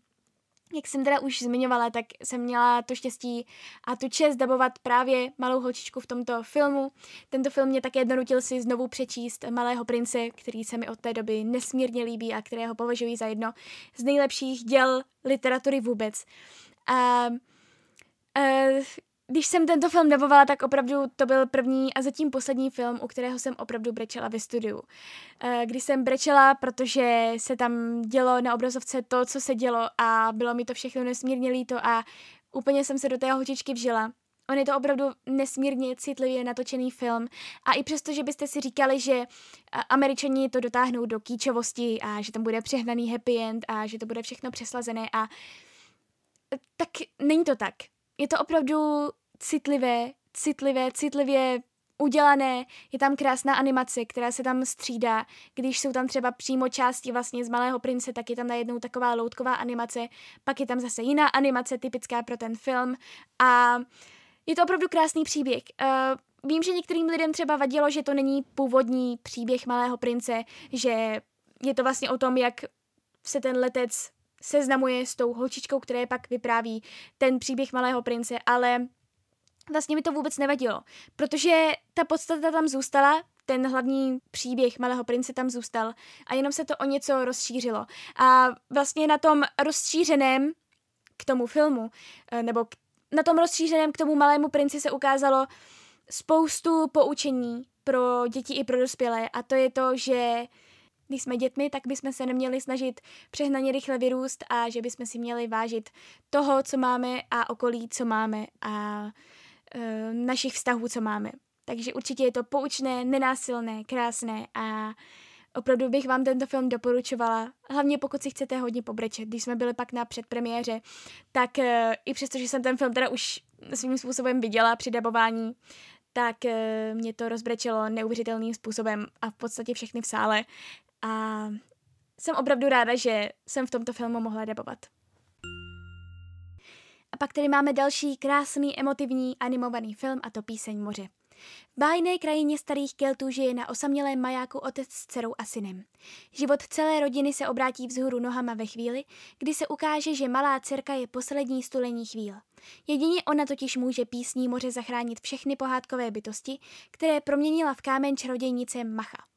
Jak jsem teda už zmiňovala, tak jsem měla to štěstí a tu čest dabovat právě malou holčičku v tomto filmu. Tento film mě také donutil si znovu přečíst Malého prince, který se mi od té doby nesmírně líbí a kterého považuji za jedno z nejlepších děl literatury vůbec. A, a když jsem tento film dabovala, tak opravdu to byl první a zatím poslední film, u kterého jsem opravdu brečela ve studiu. Eh, když jsem brečela, protože se tam dělo na obrazovce to, co se dělo a bylo mi to všechno nesmírně líto a úplně jsem se do té holčičky vžila. On je to opravdu nesmírně citlivě natočený film a i přesto, že byste si říkali, že eh, američani to dotáhnou do kýčovosti a že tam bude přehnaný happy end a že to bude všechno přeslazené a tak není to tak. Je to opravdu citlivé, citlivé, citlivě udělané, je tam krásná animace, která se tam střídá, když jsou tam třeba přímo části vlastně z Malého prince, tak je tam najednou taková loutková animace, pak je tam zase jiná animace typická pro ten film. A je to opravdu krásný příběh. Uh, vím, že některým lidem třeba vadilo, že to není původní příběh Malého prince, že je to vlastně o tom, jak se ten letec seznamuje s tou holčičkou, která pak vypráví ten příběh Malého prince, ale vlastně mi to vůbec nevadilo, protože ta podstata tam zůstala, ten hlavní příběh Malého prince tam zůstal a jenom se to o něco rozšířilo. A vlastně na tom rozšířeném k tomu filmu, eh, nebo na tom rozšířeném k tomu Malému princi se ukázalo spoustu poučení pro děti i pro dospělé a to je to, že když jsme dětmi, tak bychom se neměli snažit přehnaně rychle vyrůst a že bychom si měli vážit toho, co máme a okolí, co máme a e, našich vztahů, co máme. Takže určitě je to poučné, nenásilné, krásné a opravdu bych vám tento film doporučovala, hlavně pokud si chcete hodně pobrečet. Když jsme byli pak na předpremiéře, tak e, i přesto, že jsem ten film teda už svým způsobem viděla při dabování, tak e, mě to rozbrečelo neuvěřitelným způsobem a v podstatě všechny v sále. A jsem opravdu ráda, že jsem v tomto filmu mohla dabovat. A pak tady máme další krásný, emotivní, animovaný film a to Píseň moře. V bájné krajině starých Keltů žije na osamělém majáku otec s dcerou a synem. Život celé rodiny se obrátí vzhůru nohama ve chvíli, kdy se ukáže, že malá dcerka je poslední stulení chvíl. Jedině ona totiž může písní moře zachránit všechny pohádkové bytosti, které proměnila v kámen čarodějnice Macha.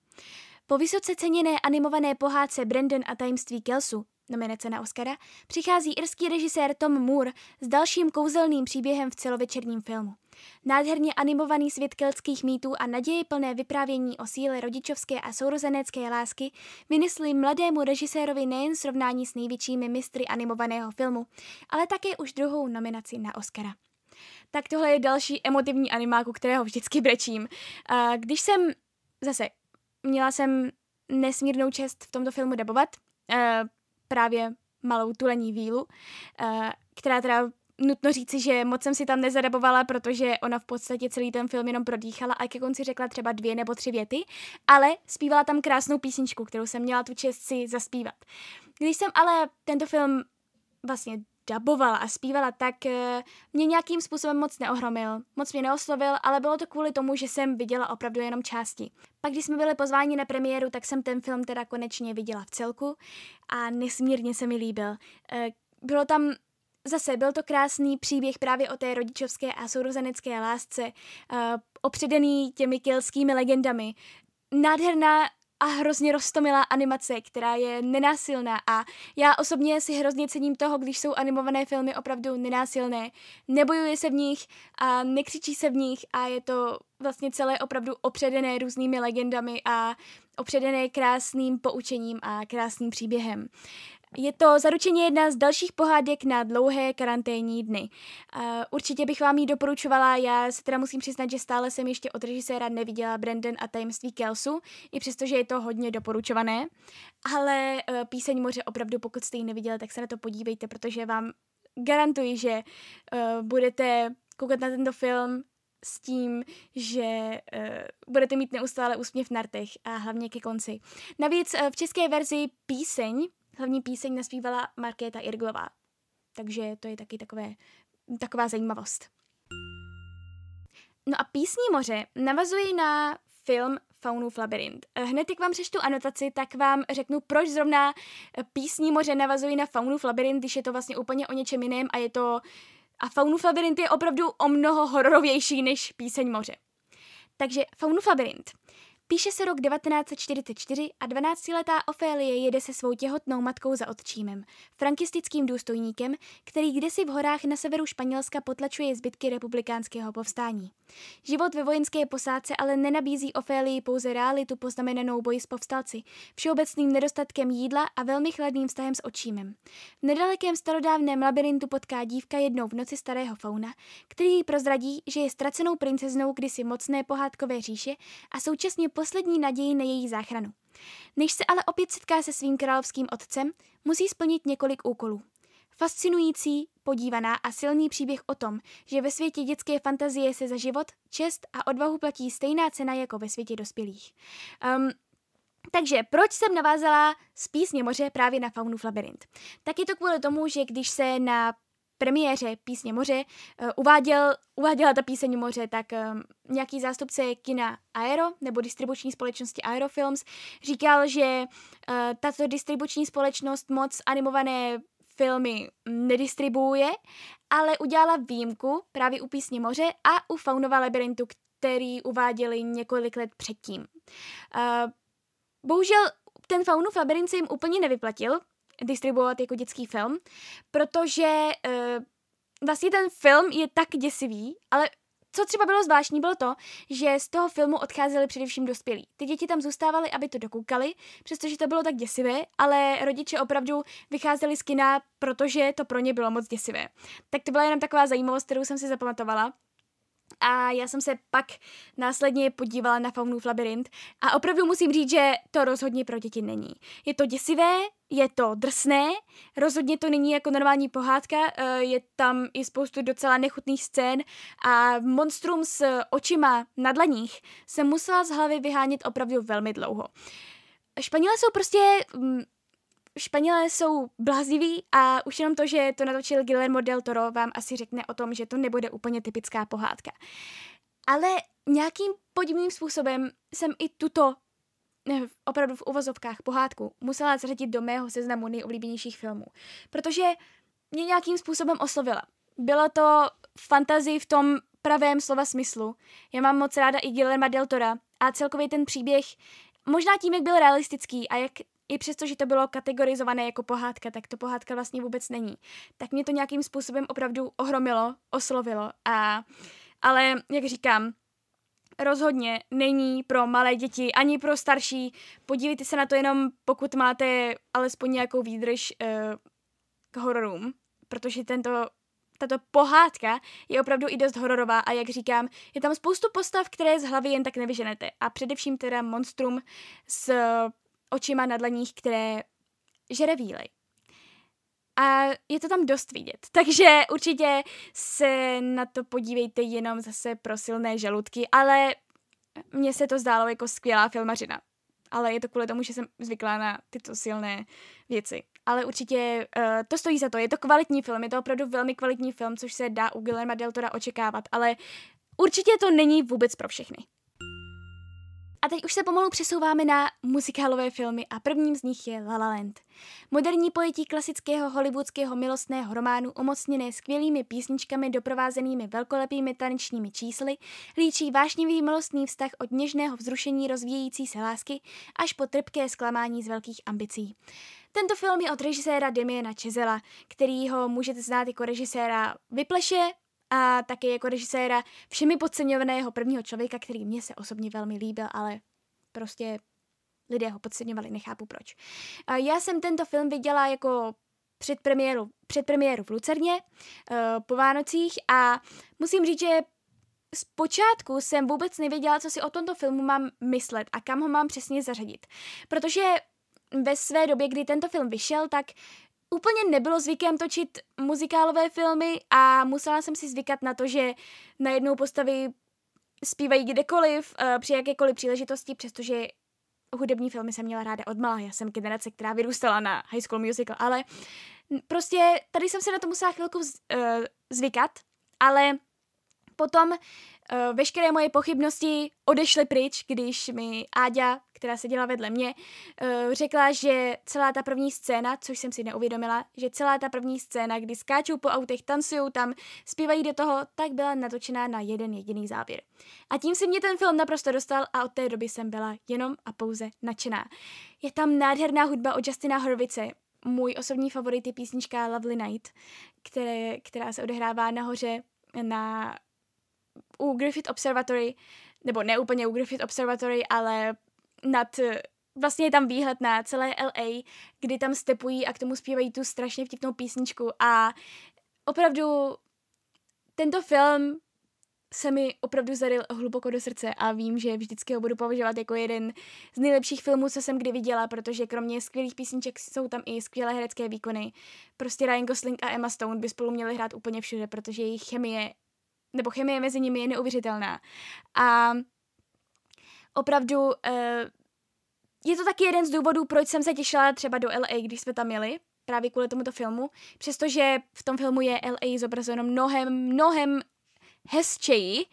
Po vysoce ceněné animované pohádce Brandon a tajemství Kelsu, nominace na Oscara, přichází irský režisér Tom Moore s dalším kouzelným příběhem v celovečerním filmu. Nádherně animovaný svět keltských mýtů a naděje plné vyprávění o síle rodičovské a sourozenecké lásky vynesli mladému režisérovi nejen srovnání s největšími mistry animovaného filmu, ale také už druhou nominaci na Oscara. Tak tohle je další emotivní animák, u kterého vždycky brečím. Když jsem zase měla jsem nesmírnou čest v tomto filmu dabovat, uh, právě malou tulení vílu, uh, která teda nutno říci, že moc jsem si tam nezadabovala, protože ona v podstatě celý ten film jenom prodýchala a ke konci řekla třeba dvě nebo tři věty, ale zpívala tam krásnou písničku, kterou jsem měla tu čest si zaspívat. Když jsem ale tento film vlastně dabovala a zpívala, tak uh, mě nějakým způsobem moc neohromil, moc mě neoslovil, ale bylo to kvůli tomu, že jsem viděla opravdu jenom části. Pak, když jsme byli pozváni na premiéru, tak jsem ten film teda konečně viděla v celku a nesmírně se mi líbil. Uh, bylo tam Zase byl to krásný příběh právě o té rodičovské a sourozenecké lásce, uh, opředený těmi kelskými legendami. Nádherná a hrozně roztomilá animace, která je nenásilná a já osobně si hrozně cením toho, když jsou animované filmy opravdu nenásilné. Nebojuje se v nich a nekřičí se v nich a je to vlastně celé opravdu opředené různými legendami a opředené krásným poučením a krásným příběhem. Je to zaručeně jedna z dalších pohádek na dlouhé karanténní dny. Uh, určitě bych vám ji doporučovala, já se teda musím přiznat, že stále jsem ještě od režiséra neviděla Brandon a tajemství Kelsu, i přestože je to hodně doporučované, ale uh, Píseň moře opravdu, pokud jste ji neviděli, tak se na to podívejte, protože vám garantuji, že uh, budete koukat na tento film s tím, že uh, budete mít neustále úsměv na rtech a hlavně ke konci. Navíc uh, v české verzi píseň Hlavní píseň naspívala Markéta Irglová. Takže to je taky takové, taková zajímavost. No a písní moře navazují na film Faunův labirint. Hned jak vám přečtu anotaci, tak vám řeknu, proč zrovna písní moře navazují na Faunův labirint, když je to vlastně úplně o něčem jiném a je to... A Faunův labirint je opravdu o mnoho hororovější než píseň moře. Takže Faunův labirint Píše se rok 1944 a 12-letá Ofélie jede se svou těhotnou matkou za otčímem, frankistickým důstojníkem, který kdesi v horách na severu Španělska potlačuje zbytky republikánského povstání. Život ve vojenské posádce ale nenabízí Ofélii pouze realitu poznamenanou boji s povstalci, všeobecným nedostatkem jídla a velmi chladným vztahem s očímem. V nedalekém starodávném labirintu potká dívka jednou v noci starého fauna, který jí prozradí, že je ztracenou princeznou kdysi mocné pohádkové říše a současně poslední naději na její záchranu. Než se ale opět setká se svým královským otcem, musí splnit několik úkolů. Fascinující, podívaná a silný příběh o tom, že ve světě dětské fantazie se za život, čest a odvahu platí stejná cena jako ve světě dospělých. Um, takže proč jsem navázala z písně moře právě na Faunův labirint? Tak je to kvůli tomu, že když se na premiéře Písně moře uh, uváděl, uváděla ta píseň moře, tak um, nějaký zástupce kina Aero nebo distribuční společnosti Aerofilms říkal, že uh, tato distribuční společnost moc animované filmy nedistribuuje, ale udělala výjimku právě u Písně moře a u Faunova labirintu, který uváděli několik let předtím. Uh, bohužel ten Faunův labirint se jim úplně nevyplatil, distribuovat jako dětský film, protože uh, vlastně ten film je tak děsivý, ale co třeba bylo zvláštní, bylo to, že z toho filmu odcházeli především dospělí. Ty děti tam zůstávaly, aby to dokoukali, přestože to bylo tak děsivé, ale rodiče opravdu vycházeli z kina, protože to pro ně bylo moc děsivé. Tak to byla jenom taková zajímavost, kterou jsem si zapamatovala. A já jsem se pak následně podívala na Faunův labirint a opravdu musím říct, že to rozhodně pro děti není. Je to děsivé, je to drsné, rozhodně to není jako normální pohádka, eh, je tam i spoustu docela nechutných scén a monstrum s očima na dlaních se musela z hlavy vyhánět opravdu velmi dlouho. Španělé jsou prostě mm, Španělé jsou bláziví a už jenom to, že to natočil Guillermo del Toro, vám asi řekne o tom, že to nebude úplně typická pohádka. Ale nějakým podivným způsobem jsem i tuto ne, opravdu v uvozovkách pohádku musela zařadit do mého seznamu nejoblíbenějších filmů, protože mě nějakým způsobem oslovila. Bylo to fantazy v tom pravém slova smyslu. Já mám moc ráda i Guillermo del Tora a celkově ten příběh, možná tím, jak byl realistický a jak i přesto, že to bylo kategorizované jako pohádka, tak to pohádka vlastně vůbec není. Tak mě to nějakým způsobem opravdu ohromilo, oslovilo. A, ale, jak říkám, rozhodně není pro malé děti ani pro starší. Podívejte se na to jenom, pokud máte alespoň nějakou výdrž uh, k hororům, protože tento tato pohádka je opravdu i dost hororová a jak říkám, je tam spoustu postav, které z hlavy jen tak nevyženete. A především teda monstrum s očima na dlaních, které žere víly. A je to tam dost vidět. Takže určitě se na to podívejte jenom zase pro silné žaludky, ale mně se to zdálo jako skvělá filmařina. Ale je to kvůli tomu, že jsem zvyklá na tyto silné věci. Ale určitě uh, to stojí za to. Je to kvalitní film, je to opravdu velmi kvalitní film, což se dá u Guillerma del Tora očekávat, ale určitě to není vůbec pro všechny. A teď už se pomalu přesouváme na muzikálové filmy a prvním z nich je La La Land. Moderní pojetí klasického hollywoodského milostného románu umocněné skvělými písničkami doprovázenými velkolepými tanečními čísly líčí vášnivý milostný vztah od něžného vzrušení rozvíjející se lásky až po trpké zklamání z velkých ambicí. Tento film je od režiséra Demiena Čezela, který ho můžete znát jako režiséra Vypleše, a také jako režiséra všemi podceňovaného prvního člověka, který mě se osobně velmi líbil, ale prostě lidé ho podceňovali, nechápu proč. Já jsem tento film viděla jako předpremiéru, předpremiéru v Lucerně uh, po Vánocích a musím říct, že zpočátku jsem vůbec nevěděla, co si o tomto filmu mám myslet a kam ho mám přesně zařadit. Protože ve své době, kdy tento film vyšel, tak úplně nebylo zvykem točit muzikálové filmy a musela jsem si zvykat na to, že najednou postavy zpívají kdekoliv, uh, při jakékoliv příležitosti, přestože hudební filmy jsem měla ráda odmala. Já jsem generace, která vyrůstala na High School Musical, ale prostě tady jsem se na to musela chvilku uh, zvykat, ale potom uh, veškeré moje pochybnosti odešly pryč, když mi Áďa, která seděla vedle mě, uh, řekla, že celá ta první scéna, což jsem si neuvědomila, že celá ta první scéna, kdy skáčou po autech, tancují tam, zpívají do toho, tak byla natočená na jeden jediný záběr. A tím si mě ten film naprosto dostal a od té doby jsem byla jenom a pouze nadšená. Je tam nádherná hudba od Justina Horvice, můj osobní favorit je písnička Lovely Night, které, která se odehrává nahoře na u Griffith Observatory, nebo ne úplně u Griffith Observatory, ale nad vlastně je tam výhled na celé LA, kdy tam stepují a k tomu zpívají tu strašně vtipnou písničku a opravdu tento film se mi opravdu zaril hluboko do srdce a vím, že vždycky ho budu považovat jako jeden z nejlepších filmů, co jsem kdy viděla, protože kromě skvělých písniček jsou tam i skvělé herecké výkony. Prostě Ryan Gosling a Emma Stone by spolu měli hrát úplně všude, protože jejich chemie nebo chemie mezi nimi je neuvěřitelná. A opravdu uh, je to taky jeden z důvodů, proč jsem se těšila třeba do LA, když jsme tam jeli, právě kvůli tomuto filmu, přestože v tom filmu je LA zobrazeno mnohem, mnohem hezčeji,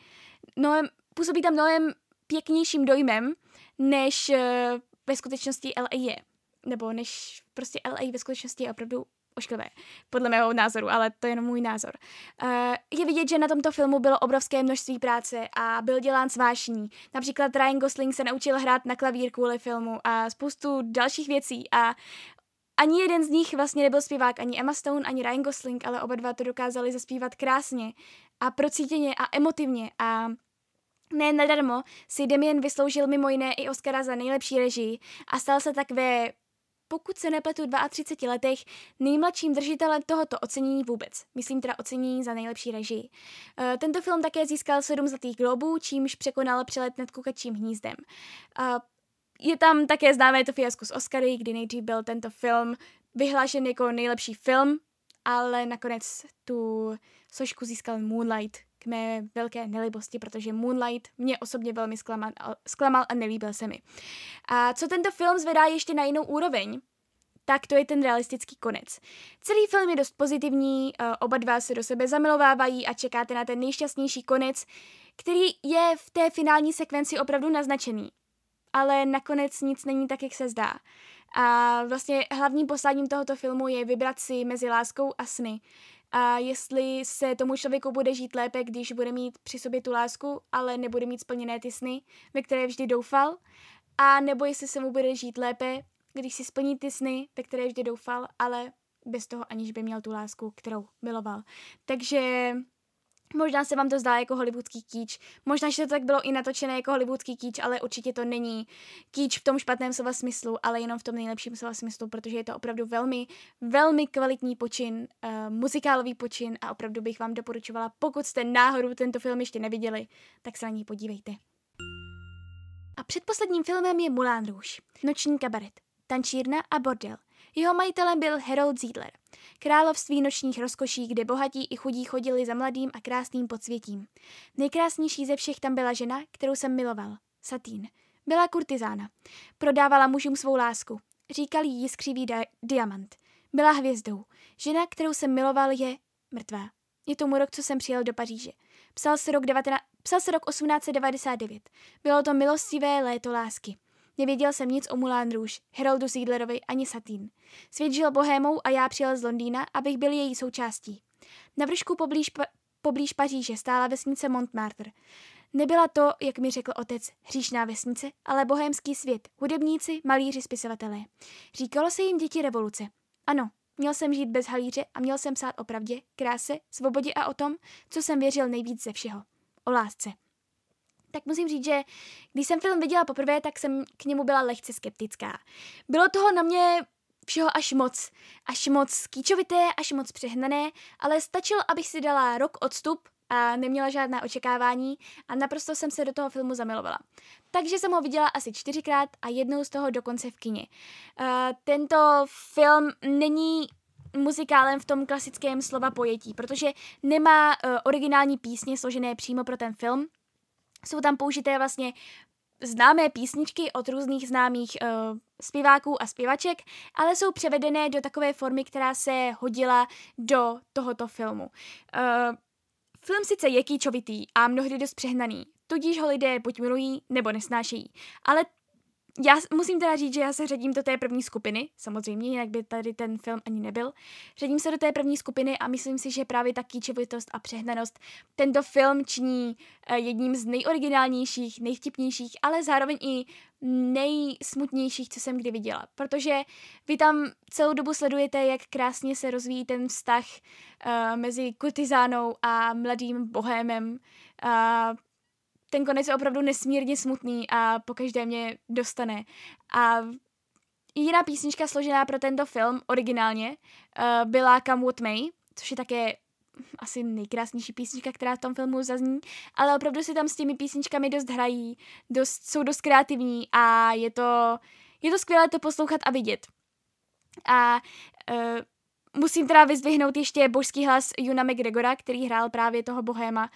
mnohem, působí tam mnohem pěknějším dojmem, než uh, ve skutečnosti LA je. Nebo než prostě LA ve skutečnosti je opravdu ošklivé, podle mého názoru, ale to je jenom můj názor. Uh, je vidět, že na tomto filmu bylo obrovské množství práce a byl dělán svášní. Například Ryan Gosling se naučil hrát na klavír kvůli filmu a spoustu dalších věcí a ani jeden z nich vlastně nebyl zpěvák, ani Emma Stone, ani Ryan Gosling, ale oba dva to dokázali zaspívat krásně. a procítěně a emotivně a ne nadarmo si Damien vysloužil mimo jiné i Oscara za nejlepší režii a stal se tak ve pokud se nepletu 32 letech, nejmladším držitelem tohoto ocenění vůbec. Myslím teda ocenění za nejlepší režii. Uh, tento film také získal sedm zlatých globů, čímž překonal přelet nad kukačím hnízdem. Uh, je tam také známé to fiasko z Oscary, kdy nejdřív byl tento film vyhlášen jako nejlepší film, ale nakonec tu sošku získal Moonlight, k mé velké nelibosti, protože Moonlight mě osobně velmi zklamal, zklamal a nelíbil se mi. A co tento film zvedá ještě na jinou úroveň, tak to je ten realistický konec. Celý film je dost pozitivní, eh, oba dva se do sebe zamilovávají a čekáte na ten nejšťastnější konec, který je v té finální sekvenci opravdu naznačený. Ale nakonec nic není tak, jak se zdá. A vlastně hlavním posláním tohoto filmu je vybrat si mezi láskou a sny a jestli se tomu člověku bude žít lépe, když bude mít při sobě tu lásku, ale nebude mít splněné ty sny, ve které vždy doufal, a nebo jestli se mu bude žít lépe, když si splní ty sny, ve které vždy doufal, ale bez toho, aniž by měl tu lásku, kterou miloval. Takže Možná se vám to zdá jako hollywoodský kýč, možná, že to tak bylo i natočené jako hollywoodský kýč, ale určitě to není kýč v tom špatném slova smyslu, ale jenom v tom nejlepším slova smyslu, protože je to opravdu velmi, velmi kvalitní počin, uh, muzikálový počin a opravdu bych vám doporučovala, pokud jste náhodou tento film ještě neviděli, tak se na něj podívejte. A předposledním filmem je Moulin Rouge, noční kabaret, tančírna a bordel – jeho majitelem byl Harold Ziedler. Království nočních rozkoší, kde bohatí i chudí chodili za mladým a krásným podsvětím. Nejkrásnější ze všech tam byla žena, kterou jsem miloval. Satín. Byla kurtizána. Prodávala mužům svou lásku. Říkali jí jiskřivý di- diamant. Byla hvězdou. Žena, kterou jsem miloval, je mrtvá. Je tomu rok, co jsem přijel do Paříže. Psal se rok, 19... Psal se rok 1899. Bylo to milostivé léto lásky. Nevěděl jsem nic o Moulin Rouge, Heroldu Siedlerovi ani Satín. Svět žil bohémou a já přijel z Londýna, abych byl její součástí. Na vršku poblíž, pa- poblíž Paříže stála vesnice Montmartre. Nebyla to, jak mi řekl otec, hříšná vesnice, ale bohémský svět, hudebníci, malíři, spisovatelé. Říkalo se jim děti revoluce. Ano, měl jsem žít bez halíře a měl jsem psát o pravdě, kráse, svobodě a o tom, co jsem věřil nejvíc ze všeho. O lásce tak musím říct, že když jsem film viděla poprvé, tak jsem k němu byla lehce skeptická. Bylo toho na mě všeho až moc. Až moc kýčovité, až moc přehnané, ale stačilo, abych si dala rok odstup a neměla žádná očekávání a naprosto jsem se do toho filmu zamilovala. Takže jsem ho viděla asi čtyřikrát a jednou z toho dokonce v kině. Uh, tento film není muzikálem v tom klasickém slova pojetí, protože nemá uh, originální písně složené přímo pro ten film, jsou tam použité vlastně známé písničky od různých známých uh, zpěváků a zpěvaček, ale jsou převedené do takové formy, která se hodila do tohoto filmu. Uh, film sice je kýčovitý a mnohdy dost přehnaný, tudíž ho lidé buď milují nebo nesnášejí, ale já musím teda říct, že já se řadím do té první skupiny, samozřejmě, jinak by tady ten film ani nebyl. Řadím se do té první skupiny a myslím si, že právě ta kýčovitost a přehnanost tento film činí uh, jedním z nejoriginálnějších, nejvtipnějších, ale zároveň i nejsmutnějších, co jsem kdy viděla. Protože vy tam celou dobu sledujete, jak krásně se rozvíjí ten vztah uh, mezi kurtizánou a mladým bohémem. Uh, ten konec je opravdu nesmírně smutný a pokaždé mě dostane. A jiná písnička složená pro tento film originálně uh, byla Come What May, což je také asi nejkrásnější písnička, která v tom filmu zazní, ale opravdu si tam s těmi písničkami dost hrají, dost, jsou dost kreativní a je to, je to skvělé to poslouchat a vidět. A uh, musím teda vyzdvihnout ještě božský hlas Juna McGregora, který hrál právě toho bohéma,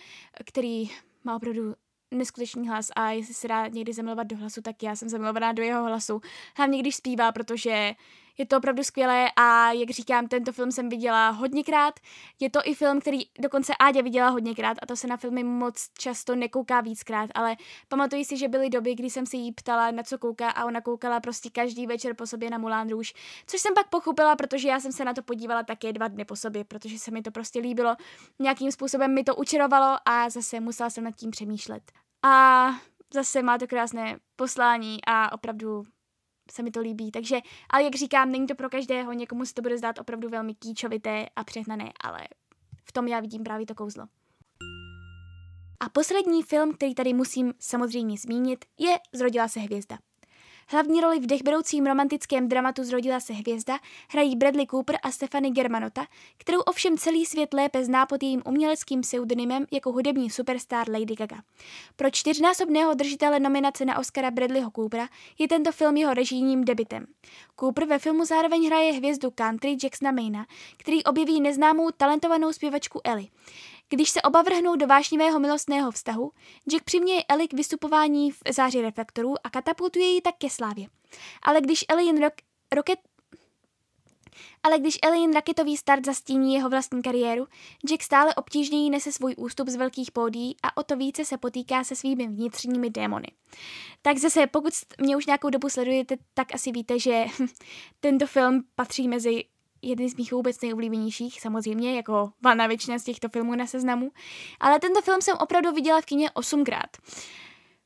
který má opravdu neskutečný hlas a jestli se dá někdy zamilovat do hlasu, tak já jsem zamilovaná do jeho hlasu. Hlavně když zpívá, protože je to opravdu skvělé a jak říkám, tento film jsem viděla hodněkrát. Je to i film, který dokonce Áďa viděla hodněkrát a to se na filmy moc často nekouká víckrát, ale pamatuji si, že byly doby, kdy jsem se jí ptala, na co kouká a ona koukala prostě každý večer po sobě na Moulin Rouge, což jsem pak pochopila, protože já jsem se na to podívala také dva dny po sobě, protože se mi to prostě líbilo. Nějakým způsobem mi to učarovalo a zase musela jsem nad tím přemýšlet. A zase má to krásné poslání a opravdu se mi to líbí. Takže, ale jak říkám, není to pro každého, někomu se to bude zdát opravdu velmi kýčovité a přehnané, ale v tom já vidím právě to kouzlo. A poslední film, který tady musím samozřejmě zmínit, je Zrodila se hvězda. Hlavní roli v dechberoucím romantickém dramatu Zrodila se hvězda hrají Bradley Cooper a Stefany Germanota, kterou ovšem celý svět lépe zná pod jejím uměleckým pseudonymem jako hudební superstar Lady Gaga. Pro čtyřnásobného držitele nominace na Oscara Bradleyho Coopera je tento film jeho režijním debitem. Cooper ve filmu zároveň hraje hvězdu country Jacksona Mayna, který objeví neznámou talentovanou zpěvačku Ellie. Když se oba vrhnou do vášnivého milostného vztahu, Jack přiměje Ellie k vystupování v záři reflektorů a katapultuje ji tak ke slávě. Ale když Ellie jen rok, roket, ale když Alien raketový start zastíní jeho vlastní kariéru, Jack stále obtížněji nese svůj ústup z velkých pódí a o to více se potýká se svými vnitřními démony. Tak zase, pokud mě už nějakou dobu sledujete, tak asi víte, že tento film patří mezi jeden z mých vůbec nejoblíbenějších, samozřejmě, jako valná většina z těchto filmů na seznamu, ale tento film jsem opravdu viděla v kině osmkrát.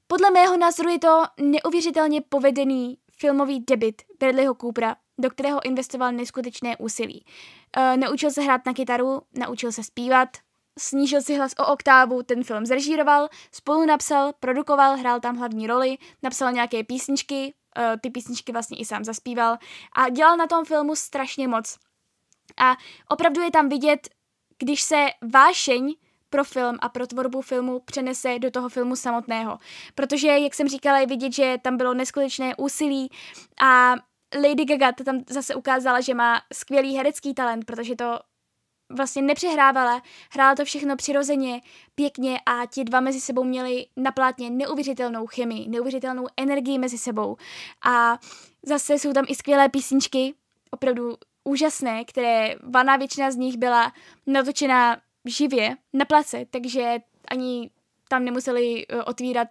Podle mého názoru je to neuvěřitelně povedený filmový debit Bradleyho Coopera, do kterého investoval neskutečné úsilí. E, naučil se hrát na kytaru, naučil se zpívat, snížil si hlas o oktávu, ten film zrežíroval, spolu napsal, produkoval, hrál tam hlavní roli, napsal nějaké písničky, e, ty písničky vlastně i sám zaspíval a dělal na tom filmu strašně moc. A opravdu je tam vidět, když se vášeň pro film a pro tvorbu filmu přenese do toho filmu samotného. Protože, jak jsem říkala, je vidět, že tam bylo neskutečné úsilí a Lady Gaga to tam zase ukázala, že má skvělý herecký talent, protože to vlastně nepřehrávala, hrála to všechno přirozeně, pěkně a ti dva mezi sebou měli na plátně neuvěřitelnou chemii, neuvěřitelnou energii mezi sebou. A zase jsou tam i skvělé písničky, opravdu úžasné, které valná většina z nich byla natočena živě na place, takže ani tam nemuseli eh, otvírat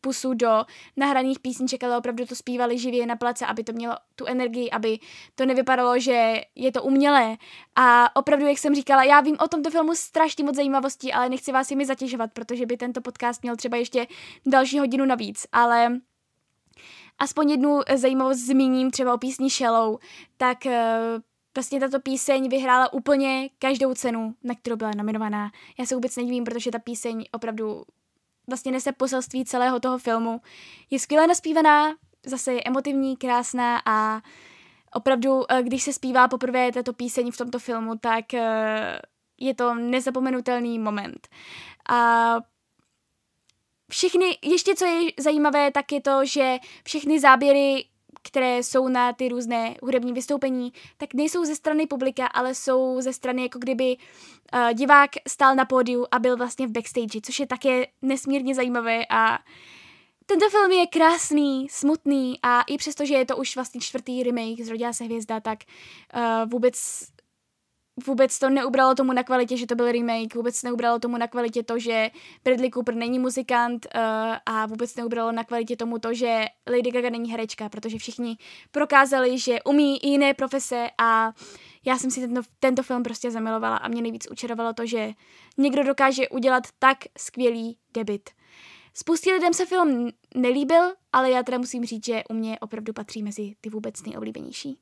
pusu do nahraných písniček, ale opravdu to zpívali živě na place, aby to mělo tu energii, aby to nevypadalo, že je to umělé. A opravdu, jak jsem říkala, já vím o tomto filmu strašně moc zajímavostí, ale nechci vás jimi zatěžovat, protože by tento podcast měl třeba ještě další hodinu navíc, ale aspoň jednu zajímavost zmíním třeba o písni Shallow, tak eh, vlastně tato píseň vyhrála úplně každou cenu, na kterou byla nominovaná. Já se vůbec nedivím, protože ta píseň opravdu vlastně nese poselství celého toho filmu. Je skvěle naspívaná, zase je emotivní, krásná a opravdu, eh, když se zpívá poprvé tato píseň v tomto filmu, tak eh, je to nezapomenutelný moment. A všechny, ještě co je zajímavé, tak je to, že všechny záběry které jsou na ty různé hudební vystoupení, tak nejsou ze strany publika, ale jsou ze strany, jako kdyby uh, divák stál na pódiu a byl vlastně v backstage, což je také nesmírně zajímavé a tento film je krásný, smutný a i přesto, že je to už vlastně čtvrtý remake Zrodila se hvězda, tak uh, vůbec vůbec to neubralo tomu na kvalitě, že to byl remake, vůbec neubralo tomu na kvalitě to, že Bradley Cooper není muzikant uh, a vůbec neubralo na kvalitě tomu to, že Lady Gaga není herečka, protože všichni prokázali, že umí i jiné profese a já jsem si tento, tento film prostě zamilovala a mě nejvíc učarovalo to, že někdo dokáže udělat tak skvělý debit. Spoustě lidem se film nelíbil, ale já teda musím říct, že u mě opravdu patří mezi ty vůbec nejoblíbenější.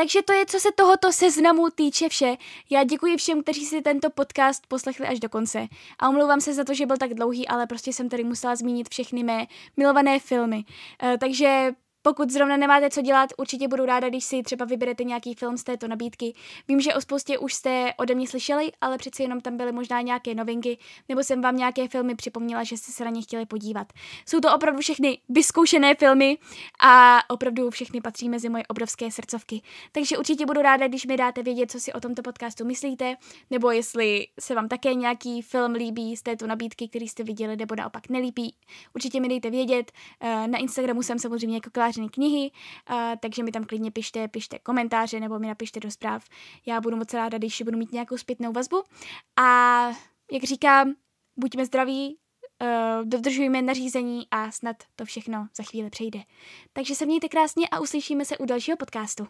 Takže to je, co se tohoto seznamu týče vše. Já děkuji všem, kteří si tento podcast poslechli až do konce. A omlouvám se za to, že byl tak dlouhý, ale prostě jsem tady musela zmínit všechny mé milované filmy. Uh, takže pokud zrovna nemáte co dělat, určitě budu ráda, když si třeba vyberete nějaký film z této nabídky. Vím, že o spoustě už jste ode mě slyšeli, ale přeci jenom tam byly možná nějaké novinky, nebo jsem vám nějaké filmy připomněla, že jste se na ně chtěli podívat. Jsou to opravdu všechny vyzkoušené filmy a opravdu všechny patří mezi moje obrovské srdcovky. Takže určitě budu ráda, když mi dáte vědět, co si o tomto podcastu myslíte, nebo jestli se vám také nějaký film líbí z této nabídky, který jste viděli, nebo naopak nelíbí. Určitě mi dejte vědět. Eh, na Instagramu jsem samozřejmě jako vytvářeny knihy, uh, takže mi tam klidně pište, pište komentáře nebo mi napište do zpráv. Já budu moc ráda, když budu mít nějakou zpětnou vazbu. A jak říkám, buďme zdraví, uh, dodržujme nařízení a snad to všechno za chvíli přejde. Takže se mějte krásně a uslyšíme se u dalšího podcastu.